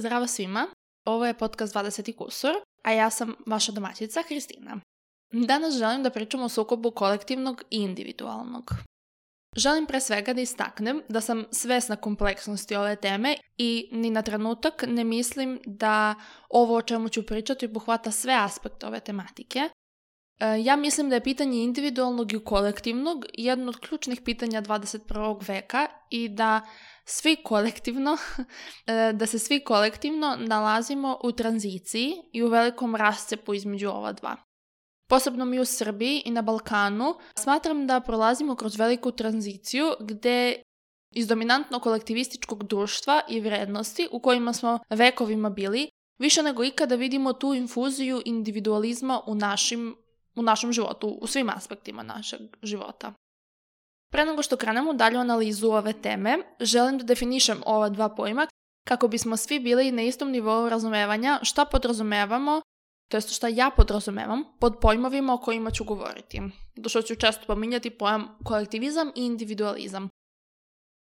Zdravo svima, ovo je podcast 20. kusur, a ja sam vaša domaćica Kristina. Danas želim da pričamo o sukobu kolektivnog i individualnog. Želim pre svega da istaknem da sam svesna kompleksnosti ove teme i ni na trenutak ne mislim da ovo o čemu ću pričati obuhvata sve aspekte ove tematike, E, ja mislim da je pitanje individualnog i kolektivnog jedno od ključnih pitanja 21. veka i da svi kolektivno, e, da se svi kolektivno nalazimo u tranziciji i u velikom rascepu između ova dva. Posebno mi u Srbiji i na Balkanu smatram da prolazimo kroz veliku tranziciju gde iz dominantno kolektivističkog društva i vrednosti u kojima smo vekovima bili, više nego ikada vidimo tu infuziju individualizma u našim u našem životu, u svim aspektima našeg života. Pre nego što krenemo dalje u analizu ove teme, želim da definišem ova dva pojma kako bismo svi bili na istom nivou razumevanja šta podrazumevamo, to jest šta ja podrazumevam, pod pojmovima o kojima ću govoriti. Došto ću često pominjati pojam kolektivizam i individualizam.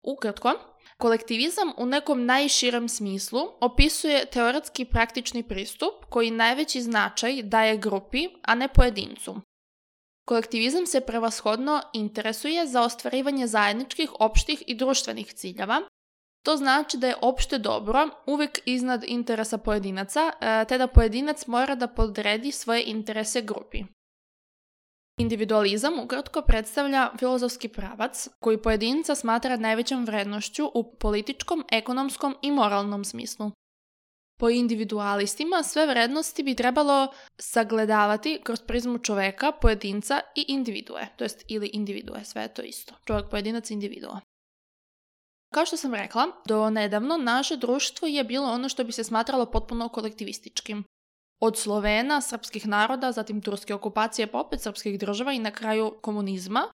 Ukratko, kolektivizam u nekom najširem smislu opisuje teoretski praktični pristup koji najveći značaj daje grupi, a ne pojedincu. Kolektivizam se prevashodno interesuje za ostvarivanje zajedničkih, opštih i društvenih ciljeva, to znači da je opšte dobro uvek iznad interesa pojedinaca, e, te da pojedinac mora da podredi svoje interese grupi. Individualizam ukratko predstavlja filozofski pravac koji pojedinca smatra najvećom vrednošću u političkom, ekonomskom i moralnom smislu. Po individualistima sve vrednosti bi trebalo sagledavati kroz prizmu čoveka, pojedinca i individue, to jest ili individue, sve je to isto. Čovek, pojedinac, individua. Kao što sam rekla, do nedavno naše društvo je bilo ono što bi se smatralo potpuno kolektivističkim od Slovena, srpskih naroda, zatim turske okupacije, pa opet srpskih država i na kraju komunizma,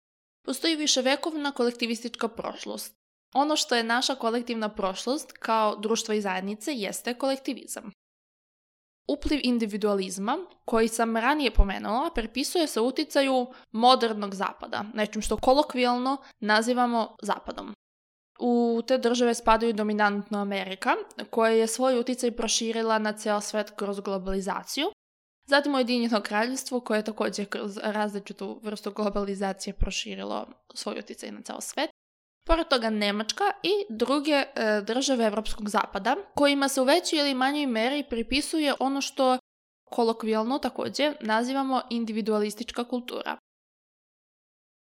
postoji viševekovna kolektivistička prošlost. Ono što je naša kolektivna prošlost kao društva i zajednice jeste kolektivizam. Upliv individualizma, koji sam ranije pomenula, prepisuje se uticaju modernog zapada, nečim što kolokvijalno nazivamo zapadom. U te države spadaju dominantno Amerika, koja je svoj uticaj proširila na ceo svet kroz globalizaciju, zatim Ujedinjeno kraljevstvo koje je također kroz različitu vrstu globalizacije proširilo svoj uticaj na ceo svet, Pored toga Nemačka i druge e, države Evropskog zapada, kojima se u većoj ili manjoj meri pripisuje ono što kolokvijalno takođe nazivamo individualistička kultura.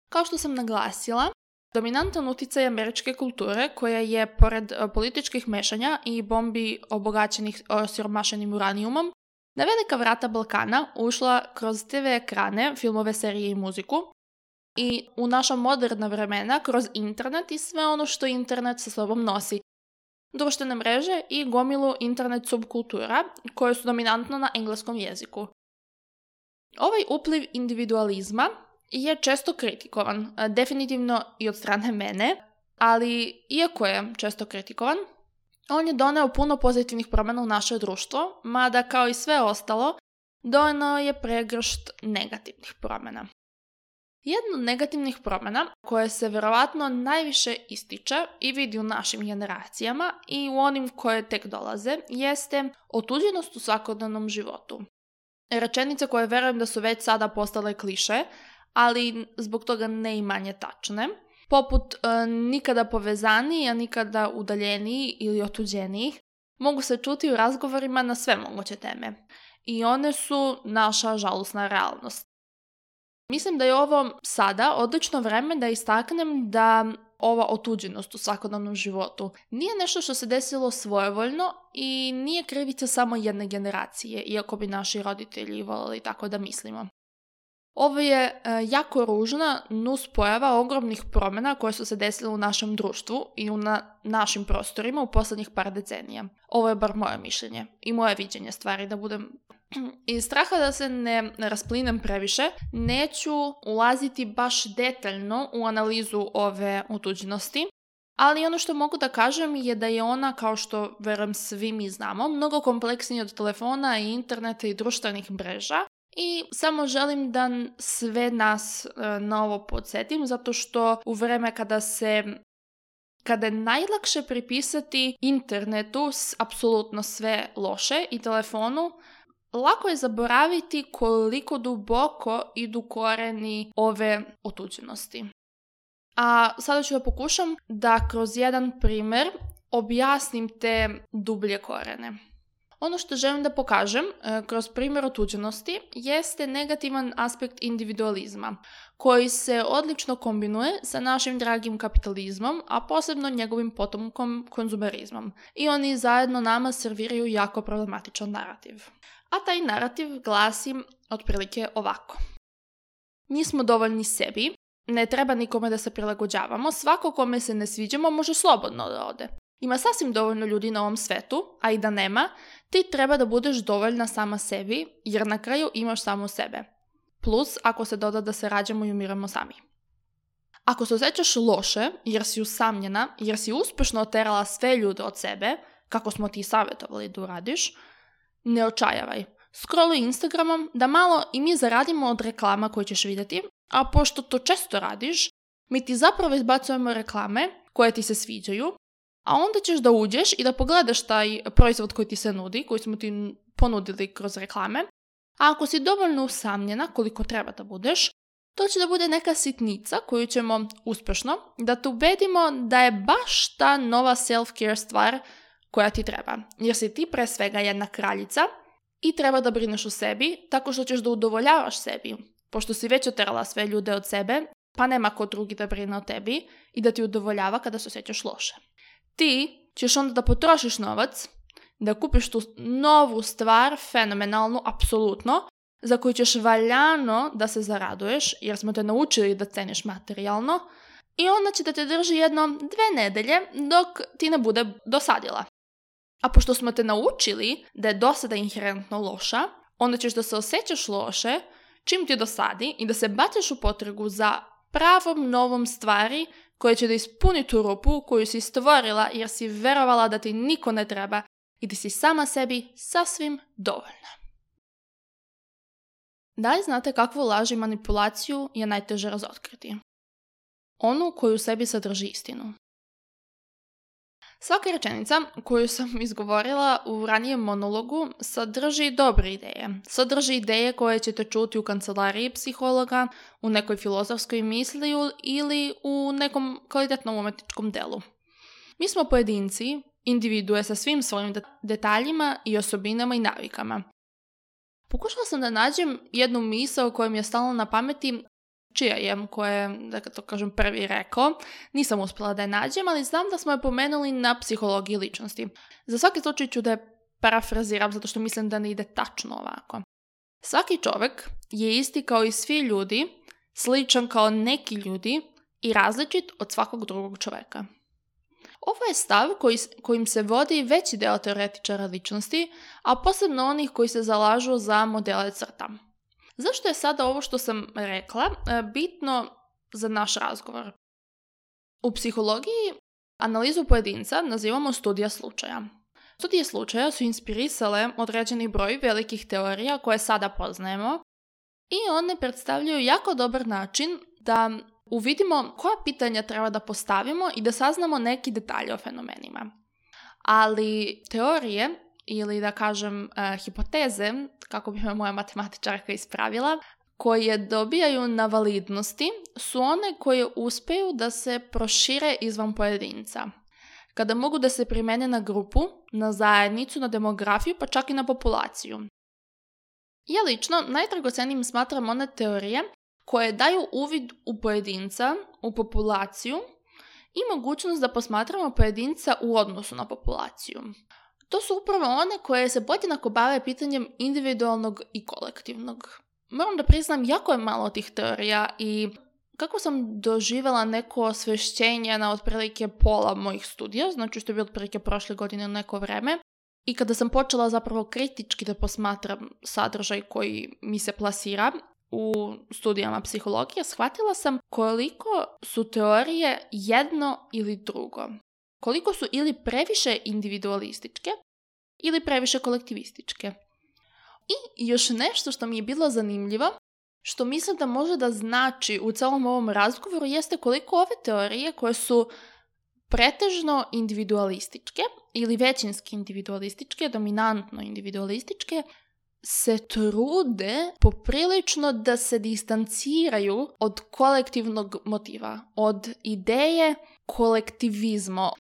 Kao što sam naglasila, Dominantan uticaj američke kulture, koja je, pored e, političkih mešanja i bombi obogaćenih osiromašenim uranijumom, na velika vrata Balkana ušla kroz TV ekrane, filmove, serije i muziku, i u naša moderna vremena kroz internet i sve ono što internet sa sobom nosi. Društvene mreže i gomilu internet subkultura koje su dominantno na engleskom jeziku. Ovaj upliv individualizma je često kritikovan, definitivno i od strane mene, ali iako je često kritikovan, on je doneo puno pozitivnih promena u naše društvo, mada kao i sve ostalo, doneo je pregršt negativnih promena. Jedna od negativnih promena koja se verovatno najviše ističe i vidi u našim generacijama i u onim koje tek dolaze jeste otuđenost u svakodnevnom životu. Rečenice koje verujem da su već sada postale kliše, ali zbog toga ne i manje tačne poput e, nikada povezaniji, a nikada udaljeniji ili otuđenijih, mogu se čuti u razgovorima na sve moguće teme. I one su naša žalosna realnost. Mislim da je ovo sada odlično vreme da istaknem da ova otuđenost u svakodnevnom životu nije nešto što se desilo svojevoljno i nije krivica samo jedne generacije, iako bi naši roditelji volili tako da mislimo. Ovo je e, jako ružna nuspojava ogromnih promena koje su se desile u našem društvu i u na našim prostorima u poslednjih par decenija. Ovo je bar moje mišljenje i moje viđenje stvari da budem i straha da se ne rasplinem previše, neću ulaziti baš detaljno u analizu ove otuđenosti, ali ono što mogu da kažem je da je ona, kao što verujem svi mi znamo, mnogo kompleksnija od telefona i interneta i društvenih mreža I samo želim da sve nas e, na ovo podsjetim, zato što u vreme kada se kada je najlakše pripisati internetu apsolutno sve loše i telefonu, lako je zaboraviti koliko duboko idu koreni ove otuđenosti. A sada ću da pokušam da kroz jedan primer objasnim te dublje korene. Ono što želim da pokažem e, kroz primjer otuđenosti jeste negativan aspekt individualizma, koji se odlično kombinuje sa našim dragim kapitalizmom, a posebno njegovim potomkom konzumerizmom. I oni zajedno nama serviraju jako problematičan narativ. A taj narativ glasi otprilike ovako. Nismo dovoljni sebi, ne treba nikome da se prilagođavamo, svako kome se ne sviđamo može slobodno da ode. Ima sasvim dovoljno ljudi na ovom svetu, a i da nema, ti treba da budeš dovoljna sama sebi, jer na kraju imaš samo sebe. Plus, ako se doda da se rađamo i umiramo sami. Ako se osjećaš loše, jer si usamljena, jer si uspešno oterala sve ljude od sebe, kako smo ti savjetovali da uradiš, ne očajavaj. Scrolluj Instagramom da malo i mi zaradimo od reklama koje ćeš videti, a pošto to često radiš, mi ti zapravo izbacujemo reklame koje ti se sviđaju, a onda ćeš da uđeš i da pogledaš taj proizvod koji ti se nudi, koji smo ti ponudili kroz reklame, a ako si dovoljno usamljena koliko treba da budeš, to će da bude neka sitnica koju ćemo uspešno da te ubedimo da je baš ta nova self-care stvar koja ti treba. Jer si ti pre svega jedna kraljica i treba da brineš o sebi tako što ćeš da udovoljavaš sebi. Pošto si već oterala sve ljude od sebe, pa nema ko drugi da brine o tebi i da ti udovoljava kada se osjećaš loše ti ćeš onda da potrošiš novac, da kupiš tu novu stvar, fenomenalnu, apsolutno, za koju ćeš valjano da se zaraduješ, jer smo te naučili da ceniš materijalno, i ona će da te drži jedno dve nedelje dok ti ne bude dosadila. A pošto smo te naučili da je dosada inherentno loša, onda ćeš da se osjećaš loše čim ti dosadi i da se bacaš u potragu za pravom novom stvari koje će da ispuni tu rupu koju si stvorila jer si verovala da ti niko ne treba i da si sama sebi sasvim dovoljna. Da li znate kakvu laž i manipulaciju je najteže razotkriti? Onu koju u sebi sadrži istinu, Svaka rečenica koju sam izgovorila u ranijem monologu sadrži dobre ideje. Sadrži ideje koje ćete čuti u kancelariji psihologa, u nekoj filozofskoj misli ili u nekom kvalitetnom umetničkom delu. Mi smo pojedinci, individue sa svim svojim detaljima i osobinama i navikama. Pokušala sam da nađem jednu misao koja mi je stalno na pameti čija koje, da to kažem, prvi rekao. Nisam uspela da je nađem, ali znam da smo je pomenuli na psihologiji ličnosti. Za svaki slučaj ću da je parafraziram zato što mislim da ne ide tačno ovako. Svaki čovjek je isti kao i svi ljudi, sličan kao neki ljudi i različit od svakog drugog čovjeka. Ovo je stav koji, kojim se vodi veći deo teoretičara ličnosti, a posebno onih koji se zalažu za modele crta. Zašto je sada ovo što sam rekla e, bitno za naš razgovor? U psihologiji analizu pojedinca nazivamo studija slučaja. Studije slučaja su inspirisale određeni broj velikih teorija koje sada poznajemo i one predstavljaju jako dobar način da uvidimo koja pitanja treba da postavimo i da saznamo neki detalje o fenomenima. Ali teorije ili da kažem eh, hipoteze, kako bi me moja matematičarka ispravila, koje dobijaju na validnosti su one koje uspeju da se prošire izvan pojedinca. Kada mogu da se primene na grupu, na zajednicu, na demografiju, pa čak i na populaciju. Ja lično najdragocenijim smatram one teorije koje daju uvid u pojedinca, u populaciju i mogućnost da posmatramo pojedinca u odnosu na populaciju. To su upravo one koje se podjednako bave pitanjem individualnog i kolektivnog. Moram da priznam, jako je malo tih teorija i kako sam doživjela neko osvešćenje na otprilike pola mojih studija, znači što je bilo otprilike prošle godine neko vreme, i kada sam počela zapravo kritički da posmatram sadržaj koji mi se plasira u studijama psihologije, shvatila sam koliko su teorije jedno ili drugo koliko su ili previše individualističke ili previše kolektivističke. I još nešto što mi je bilo zanimljivo, što mislim da može da znači u celom ovom razgovoru jeste koliko ove teorije koje su pretežno individualističke ili većinski individualističke, dominantno individualističke, se trude poprilično da se distanciraju od kolektivnog motiva, od ideje kolektivizma,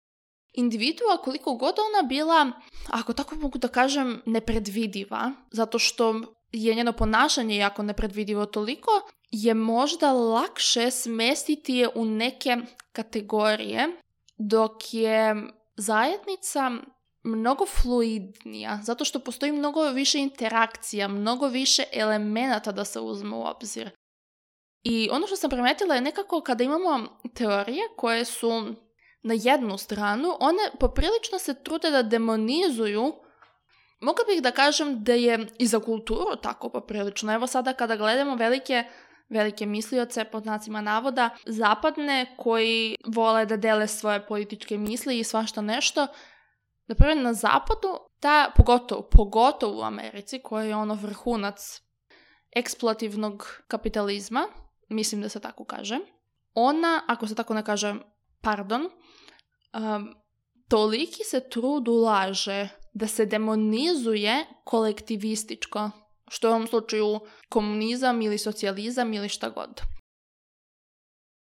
individua koliko god ona bila, ako tako mogu da kažem, nepredvidiva, zato što je njeno ponašanje jako nepredvidivo toliko, je možda lakše smestiti je u neke kategorije, dok je zajednica mnogo fluidnija, zato što postoji mnogo više interakcija, mnogo više elemenata da se uzme u obzir. I ono što sam primetila je nekako kada imamo teorije koje su na jednu stranu, one poprilično se trude da demonizuju Mogla bih da kažem da je i za kulturu tako poprilično. Evo sada kada gledamo velike velike mislioce pod znacima navoda, zapadne koji vole da dele svoje političke misli i svašta nešto, na prve na zapadu, ta, pogotovo, pogotovo u Americi, koja je ono vrhunac eksploativnog kapitalizma, mislim da se tako kaže, ona, ako se tako ne kaže pardon, um, toliki se trud ulaže da se demonizuje kolektivističko, što je u ovom slučaju komunizam ili socijalizam ili šta god.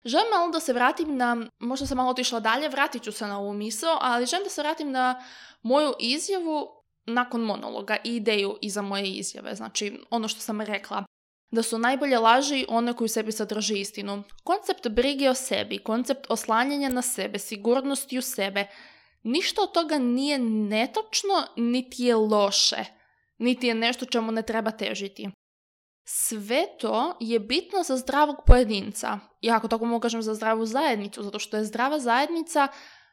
Želim malo da se vratim na, možda sam malo otišla dalje, vratit ću se na ovu misao, ali želim da se vratim na moju izjavu nakon monologa i ideju iza moje izjave, znači ono što sam rekla da su najbolje laži one koje u sebi sadrže istinu. Koncept brige o sebi, koncept oslanjanja na sebe, sigurnosti u sebe, ništa od toga nije netočno, niti je loše, niti je nešto čemu ne treba težiti. Sve to je bitno za zdravog pojedinca. I ako tako mogu kažem za zdravu zajednicu, zato što je zdrava zajednica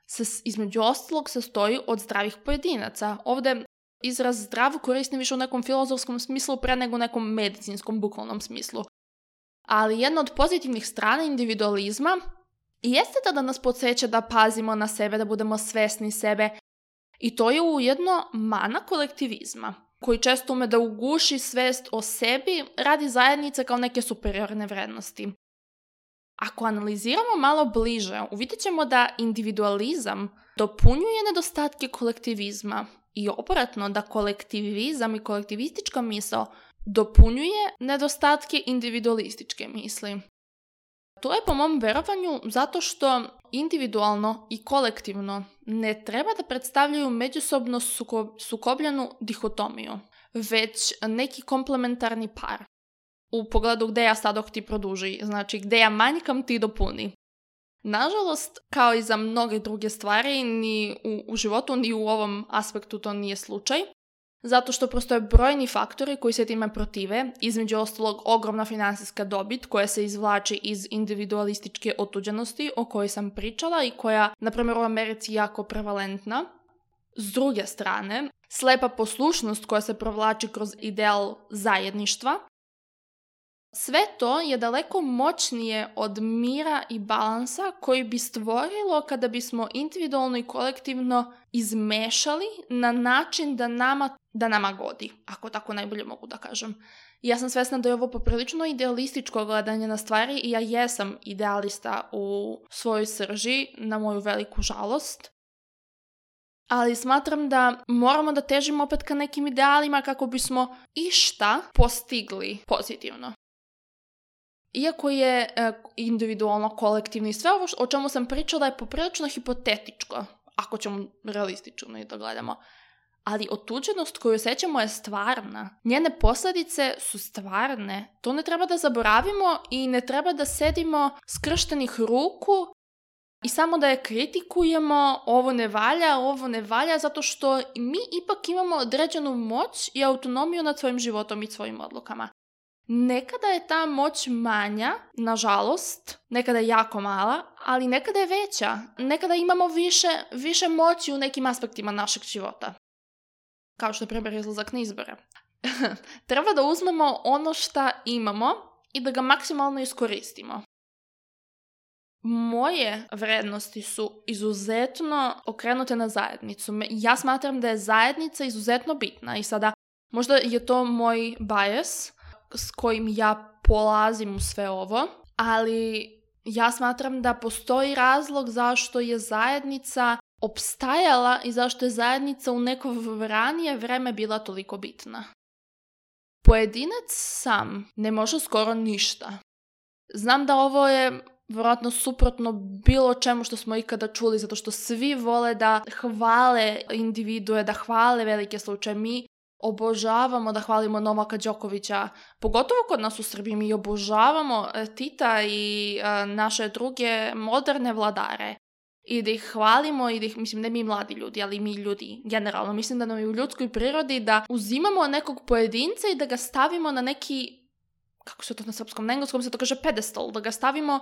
se između ostalog sastoji od zdravih pojedinaca. Ovde izraz zdrav koristim više u nekom filozofskom smislu pre nego u nekom medicinskom, bukvalnom smislu. Ali jedna od pozitivnih strana individualizma jeste da, da nas podsjeća da pazimo na sebe, da budemo svesni sebe. I to je ujedno mana kolektivizma, koji često ume da uguši svest o sebi radi zajednice kao neke superiorne vrednosti. Ako analiziramo malo bliže, uvidjet ćemo da individualizam dopunjuje nedostatke kolektivizma, i oporatno da kolektivizam i kolektivistička misao dopunjuje nedostatke individualističke misli. To je po mom verovanju zato što individualno i kolektivno ne treba da predstavljaju međusobno suko- sukobljenu dihotomiju, već neki komplementarni par. U pogledu gde ja sadok ti produži, znači gde ja manjkam ti dopuni. Nažalost, kao i za mnoge druge stvari, ni u, u životu ni u ovom aspektu to nije slučaj. Zato što postoje brojni faktori koji se time protive, između ostalog ogromna finansijska dobit koja se izvlači iz individualističke otuđenosti o kojoj sam pričala i koja, na primjer, u Americi jako prevalentna. S druge strane, slepa poslušnost koja se provlači kroz ideal zajedništva, Sve to je daleko moćnije od mira i balansa koji bi stvorilo kada bismo individualno i kolektivno izmešali na način da nama, da nama godi, ako tako najbolje mogu da kažem. Ja sam svesna da je ovo poprilično idealističko gledanje na stvari i ja jesam idealista u svojoj srži, na moju veliku žalost. Ali smatram da moramo da težimo opet ka nekim idealima kako bismo išta postigli pozitivno iako je e, individualno, kolektivno i sve ovo o čemu sam pričala je poprilično hipotetičko, ako ćemo realistično i to da gledamo. Ali otuđenost koju osjećamo je stvarna. Njene posledice su stvarne. To ne treba da zaboravimo i ne treba da sedimo skrštenih ruku i samo da je kritikujemo, ovo ne valja, ovo ne valja, zato što mi ipak imamo određenu moć i autonomiju nad svojim životom i svojim odlukama. Nekada je ta moć manja, nažalost, nekada je jako mala, ali nekada je veća. Nekada imamo više, više moći u nekim aspektima našeg života. Kao što je primjer izlazak na izbore. Treba da uzmemo ono što imamo i da ga maksimalno iskoristimo. Moje vrednosti su izuzetno okrenute na zajednicu. Ja smatram da je zajednica izuzetno bitna i sada možda je to moj bias, s kojim ja polazim u sve ovo, ali ja smatram da postoji razlog zašto je zajednica opstajala i zašto je zajednica u neko ranije vreme bila toliko bitna. Pojedinac sam ne može skoro ništa. Znam da ovo je vjerojatno suprotno bilo čemu što smo ikada čuli, zato što svi vole da hvale individue, da hvale velike slučaje. Mi obožavamo da hvalimo Novaka Đokovića, pogotovo kod nas u Srbiji, mi obožavamo e, Tita i e, naše druge moderne vladare i da ih hvalimo i da ih, mislim, ne mi mladi ljudi, ali mi ljudi generalno. Mislim da nam je u ljudskoj prirodi da uzimamo nekog pojedinca i da ga stavimo na neki, kako se to na srpskom, na engleskom se to kaže pedestal, da ga stavimo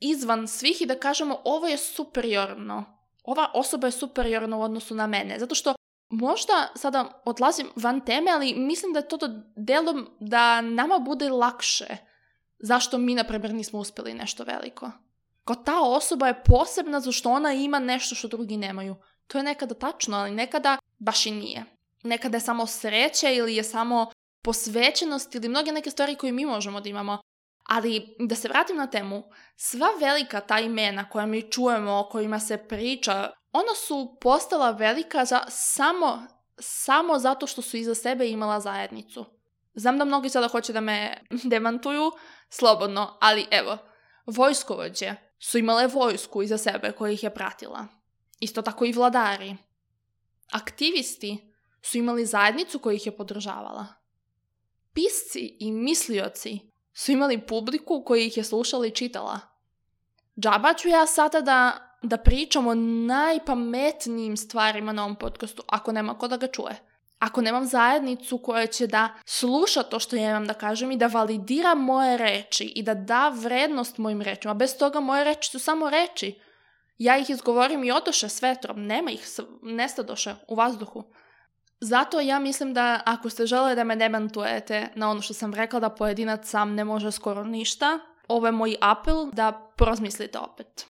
izvan svih i da kažemo ovo je superiorno. Ova osoba je superiorna u odnosu na mene, zato što Možda sada odlazim van teme, ali mislim da je to delom da nama bude lakše zašto mi, na primjer, nismo uspjeli nešto veliko. Kao ta osoba je posebna zato što ona ima nešto što drugi nemaju. To je nekada tačno, ali nekada baš i nije. Nekada je samo sreće ili je samo posvećenost ili mnoge neke stvari koje mi možemo da imamo. Ali da se vratim na temu, sva velika ta imena koja mi čujemo, o kojima se priča, Ona su postala velika za, samo, samo zato što su iza sebe imala zajednicu. Znam da mnogi sada hoće da me demantuju, slobodno, ali evo, vojskovođe su imale vojsku iza sebe koja ih je pratila. Isto tako i vladari. Aktivisti su imali zajednicu koja ih je podržavala. Pisci i mislioci su imali publiku koja ih je slušala i čitala. Džaba ću ja sada da da pričam o najpametnijim stvarima na ovom podcastu ako nema ko da ga čuje. Ako nemam zajednicu koja će da sluša to što ja imam da kažem i da validira moje reči i da da vrednost mojim rečima. Bez toga moje reči su samo reči. Ja ih izgovorim i odoše s vetrom. Nema ih, nestadoše u vazduhu. Zato ja mislim da ako ste žele da me demantujete na ono što sam rekla da pojedinac sam ne može skoro ništa, ovo je moj apel da prozmislite opet.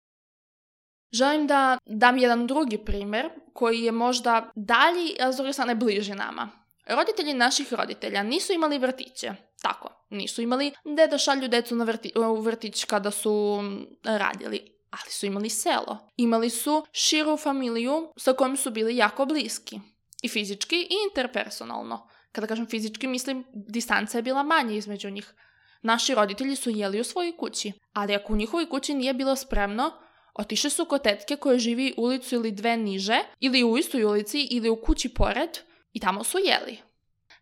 Želim da dam jedan drugi primjer koji je možda dalji, a s druge strane bliži nama. Roditelji naših roditelja nisu imali vrtiće, tako, nisu imali gdje da šalju decu na vrti, u vrtić kada su radili, ali su imali selo. Imali su širu familiju sa kojom su bili jako bliski, i fizički i interpersonalno. Kada kažem fizički, mislim distanca je bila manja između njih. Naši roditelji su jeli u svojoj kući, ali ako u njihovoj kući nije bilo spremno, Otiše su kod tetke koja živi ulicu ili dve niže, ili u istoj ulici, ili u kući pored, i tamo su jeli.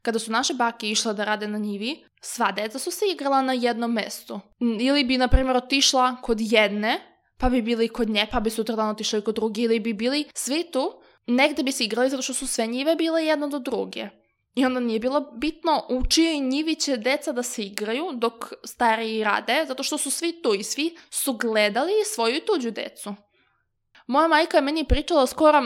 Kada su naše bake išle da rade na njivi, sva deca su se igrala na jednom mestu. Ili bi, na primjer, otišla kod jedne, pa bi bili kod nje, pa bi sutradan otišli kod druge, ili bi bili svi tu, negde bi se igrali zato što su sve njive bile jedna do druge. I onda nije bilo bitno u čijoj njivi će deca da se igraju dok stariji rade, zato što su svi tu i svi su gledali svoju i tuđu decu. Moja majka je meni pričala skoro,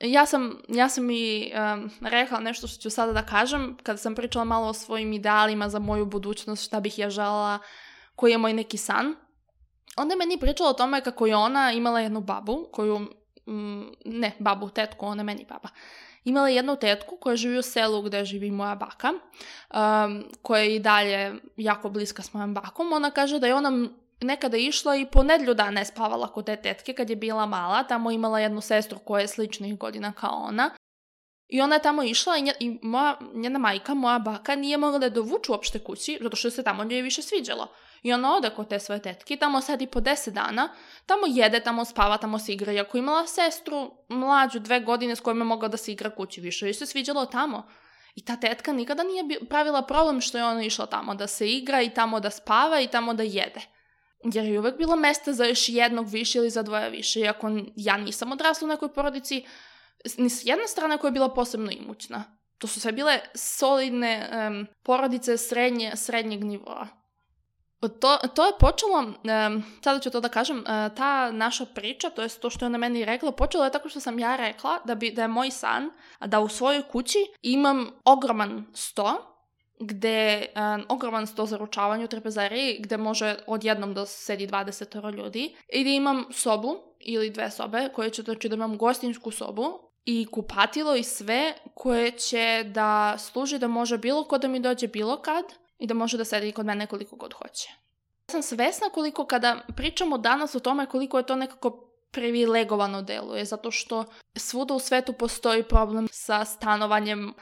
ja sam, ja sam i um, rekla nešto što ću sada da kažem, kada sam pričala malo o svojim idealima za moju budućnost, šta bih ja žela, koji je moj neki san. Onda je meni pričala o tome kako je ona imala jednu babu, koju, mm, ne babu, tetku, ona meni baba imala jednu tetku koja živi u selu gde živi moja baka, um, koja je i dalje jako bliska s mojom bakom. Ona kaže da je ona nekada išla i po nedlju dana spavala kod te tetke kad je bila mala, tamo imala jednu sestru koja je sličnih godina kao ona. I ona je tamo išla i, nje, i moja, njena majka, moja baka, nije mogla da je dovuču uopšte kući, zato što se tamo njoj više sviđalo. I ona ode kod te svoje tetke, tamo sedi po deset dana, tamo jede, tamo spava, tamo se igra. Iako imala sestru mlađu dve godine s kojom je mogla da se igra kući više, I se sviđalo tamo. I ta tetka nikada nije pravila problem što je ona išla tamo da se igra i tamo da spava i tamo da jede. Jer je uvek bilo mesta za još jednog više ili za dvoje više. Iako ja nisam odrasla u nekoj porodici, ni s jedne strane koja je bila posebno imućna. To su sve bile solidne um, porodice srednje, srednjeg nivoa. To, to je počelo, um, sada ću to da kažem, uh, ta naša priča, to je to što je ona meni rekla, počelo je tako što sam ja rekla da, bi, da je moj san da u svojoj kući imam ogroman sto, gde um, ogroman sto za ručavanje u trpezariji, gde može odjednom da sedi 20 ljudi, i da imam sobu ili dve sobe, koje će, znači da imam gostinsku sobu, i kupatilo i sve koje će da služi da može bilo ko da mi dođe bilo kad i da može da sedi kod mene koliko god hoće. Ja sam svesna koliko kada pričamo danas o tome koliko je to nekako privilegovano deluje, zato što svuda u svetu postoji problem sa stanovanjem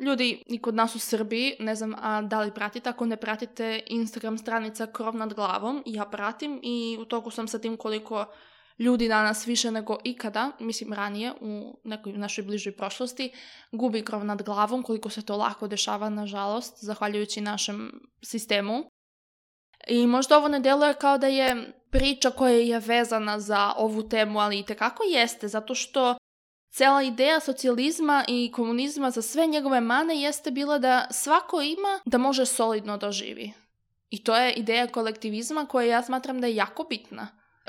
Ljudi, i kod nas u Srbiji, ne znam a da li pratite, ako ne pratite Instagram stranica Krov nad glavom, ja pratim i u toku sam sa tim koliko ljudi danas više nego ikada, mislim ranije u nekoj našoj bližoj prošlosti, gubi krov nad glavom koliko se to lako dešava, nažalost, zahvaljujući našem sistemu. I možda ovo ne deluje kao da je priča koja je vezana za ovu temu, ali i tekako jeste, zato što Cela ideja socijalizma i komunizma za sve njegove mane jeste bila da svako ima da može solidno doživi. Da I to je ideja kolektivizma koja ja smatram da je jako bitna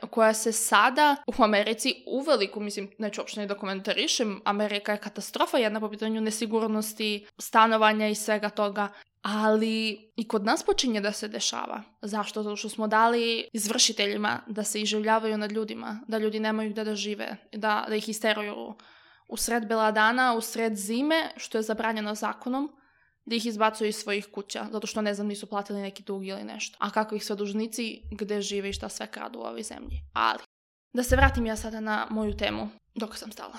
koja se sada u Americi uveliku, mislim, neću uopšte ni dokumentarišem, da Amerika je katastrofa jedna po pitanju nesigurnosti, stanovanja i svega toga, ali i kod nas počinje da se dešava. Zašto? Zato što smo dali izvršiteljima da se iživljavaju nad ljudima, da ljudi nemaju gde da žive, da, da ih isteruju u sred bela dana, u sred zime, što je zabranjeno zakonom, da ih izbacuju iz svojih kuća, zato što, ne znam, nisu platili neki dug ili nešto. A kako ih sve dužnici, gde žive i šta sve kradu u ovoj zemlji. Ali, da se vratim ja sada na moju temu, dok sam stala.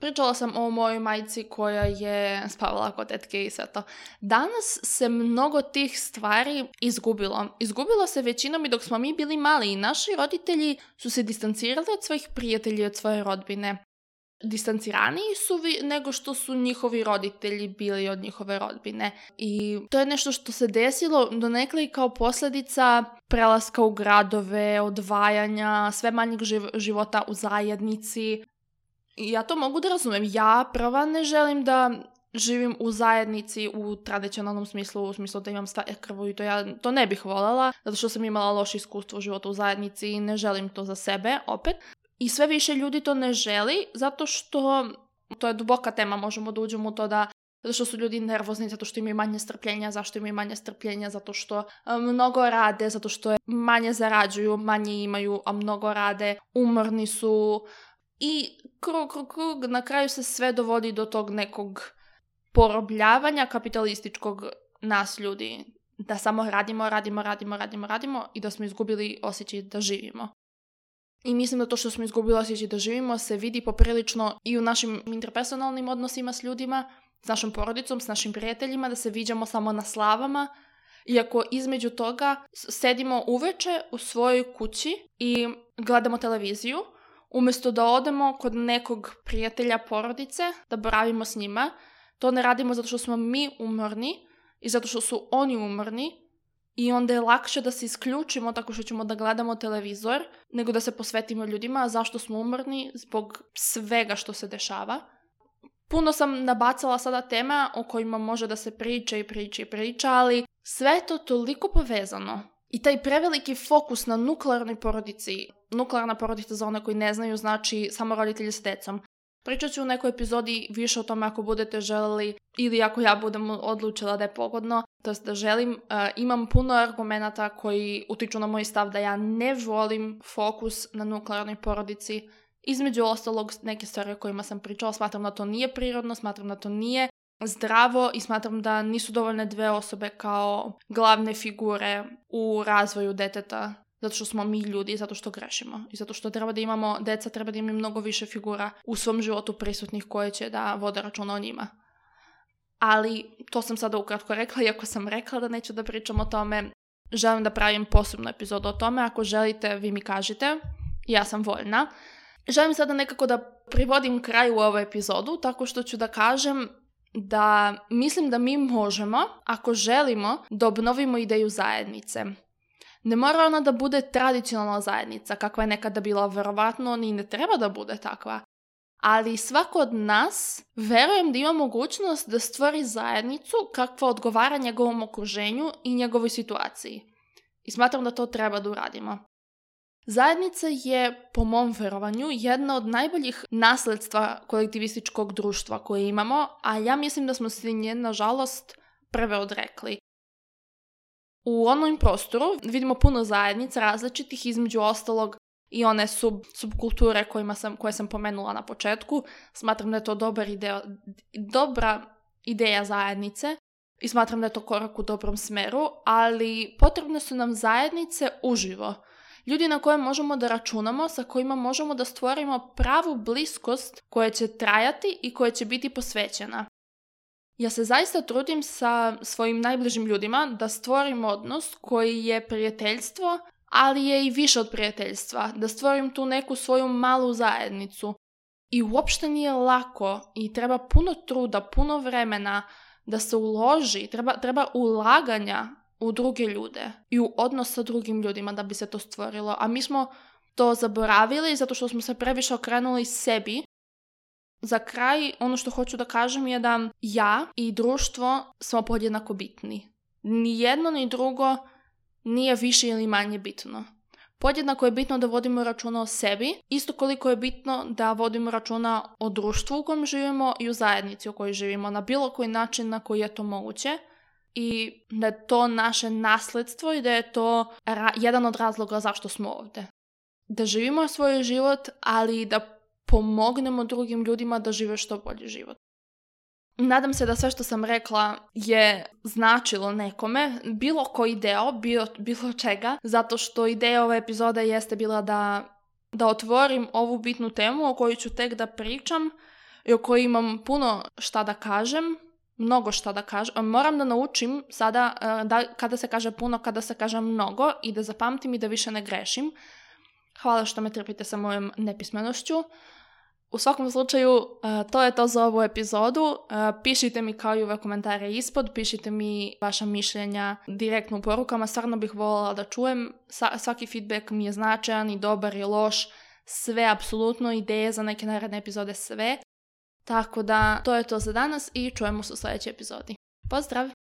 Pričala sam o mojoj majici koja je spavala kod tetke i sve to. Danas se mnogo tih stvari izgubilo. Izgubilo se većinom i dok smo mi bili mali i naši roditelji su se distancirali od svojih prijatelja i od svoje rodbine distanciraniji su vi nego što su njihovi roditelji bili od njihove rodbine. I to je nešto što se desilo donekle i kao posledica prelaska u gradove, odvajanja, sve manjeg života u zajednici. I ja to mogu da razumem. Ja prva ne želim da živim u zajednici u tradicionalnom smislu, u smislu da imam krvu i to ja to ne bih voljela, zato što sam imala loše iskustvo života u zajednici i ne želim to za sebe opet. I sve više ljudi to ne želi zato što, to je duboka tema, možemo da uđemo u to da zato što su ljudi nervozni, zato što imaju manje strpljenja, zašto imaju manje strpljenja, zato što e, mnogo rade, zato što je manje zarađuju, manje imaju, a mnogo rade, umorni su i krug, krug, krug, na kraju se sve dovodi do tog nekog porobljavanja kapitalističkog nas ljudi, da samo radimo, radimo, radimo, radimo, radimo i da smo izgubili osjećaj da živimo. I mislim da to što smo izgubili osjećaj da živimo se vidi poprilično i u našim interpersonalnim odnosima s ljudima, s našom porodicom, s našim prijateljima, da se viđamo samo na slavama, iako između toga sedimo uveče u svojoj kući i gledamo televiziju, umesto da odemo kod nekog prijatelja porodice, da boravimo s njima, to ne radimo zato što smo mi umorni i zato što su oni umorni, i onda je lakše da se isključimo tako što ćemo da gledamo televizor nego da se posvetimo ljudima zašto smo umorni zbog svega što se dešava. Puno sam nabacala sada tema o kojima može da se priča i priča i priča, ali sve je to toliko povezano. I taj preveliki fokus na nuklearnoj porodici, nuklearna porodica za one koji ne znaju znači samo roditelji s decom, Pričat ću u nekoj epizodi više o tome ako budete želeli ili ako ja budem odlučila da je pogodno, to jest da želim. Uh, imam puno argumenata koji utiču na moj stav da ja ne volim fokus na nuklearnoj porodici. Između ostalog, neke stvari o kojima sam pričala, smatram da to nije prirodno, smatram da to nije zdravo i smatram da nisu dovoljne dve osobe kao glavne figure u razvoju deteta Zato što smo mi ljudi i zato što grešimo. I zato što treba da imamo, deca treba da imaju mnogo više figura u svom životu prisutnih koje će da vode računa o njima. Ali to sam sada ukratko rekla, iako sam rekla da neću da pričam o tome, želim da pravim posebnu epizodu o tome. Ako želite, vi mi kažite. Ja sam voljna. Želim sada nekako da privodim kraj u ovu epizodu, tako što ću da kažem da mislim da mi možemo, ako želimo, da obnovimo ideju zajednice. Ne mora ona da bude tradicionalna zajednica, kakva je nekada bila, verovatno ni ne treba da bude takva. Ali svako od nas, verujem da ima mogućnost da stvori zajednicu kakva odgovara njegovom okruženju i njegovoj situaciji. I smatram da to treba da uradimo. Zajednica je, po mom verovanju, jedna od najboljih nasledstva kolektivističkog društva koje imamo, a ja mislim da smo se nje, nažalost, prve odrekli. U online prostoru vidimo puno zajednica različitih, između ostalog i one sub, subkulture kojima sam, koje sam pomenula na početku. Smatram da je to dobar ideo, dobra ideja zajednice i smatram da je to korak u dobrom smeru, ali potrebne su nam zajednice uživo. Ljudi na koje možemo da računamo, sa kojima možemo da stvorimo pravu bliskost koja će trajati i koja će biti posvećena. Ja se zaista trudim sa svojim najbližim ljudima da stvorim odnos koji je prijateljstvo, ali je i više od prijateljstva, da stvorim tu neku svoju malu zajednicu. I uopšte nije lako i treba puno truda, puno vremena da se uloži, treba, treba ulaganja u druge ljude i u odnos sa drugim ljudima da bi se to stvorilo. A mi smo to zaboravili zato što smo se previše okrenuli sebi Za kraj, ono što hoću da kažem je da ja i društvo smo podjednako bitni. Ni jedno ni drugo nije više ili manje bitno. Podjednako je bitno da vodimo računa o sebi, isto koliko je bitno da vodimo računa o društvu u kojem živimo i u zajednici u kojoj živimo, na bilo koji način na koji je to moguće i da je to naše nasledstvo i da je to ra- jedan od razloga zašto smo ovde. Da živimo svoj život, ali da pomognemo drugim ljudima da žive što bolji život. Nadam se da sve što sam rekla je značilo nekome, bilo koji deo, bio, bilo čega, zato što ideja ove epizode jeste bila da, da otvorim ovu bitnu temu o kojoj ću tek da pričam i o kojoj imam puno šta da kažem, mnogo šta da kažem. Moram da naučim sada e, da, kada se kaže puno, kada se kaže mnogo i da zapamtim i da više ne grešim. Hvala što me trpite sa mojom nepismenošću. U svakom slučaju, e, to je to za ovu epizodu. E, pišite mi kao i uvek komentare ispod, pišite mi vaša mišljenja direktno u porukama. Stvarno bih voljela da čujem. Svaki feedback mi je značajan i dobar i loš. Sve, apsolutno, ideje za neke naredne epizode, sve. Tako da, to je to za danas i čujemo se u sledećoj epizodi. Pozdrav!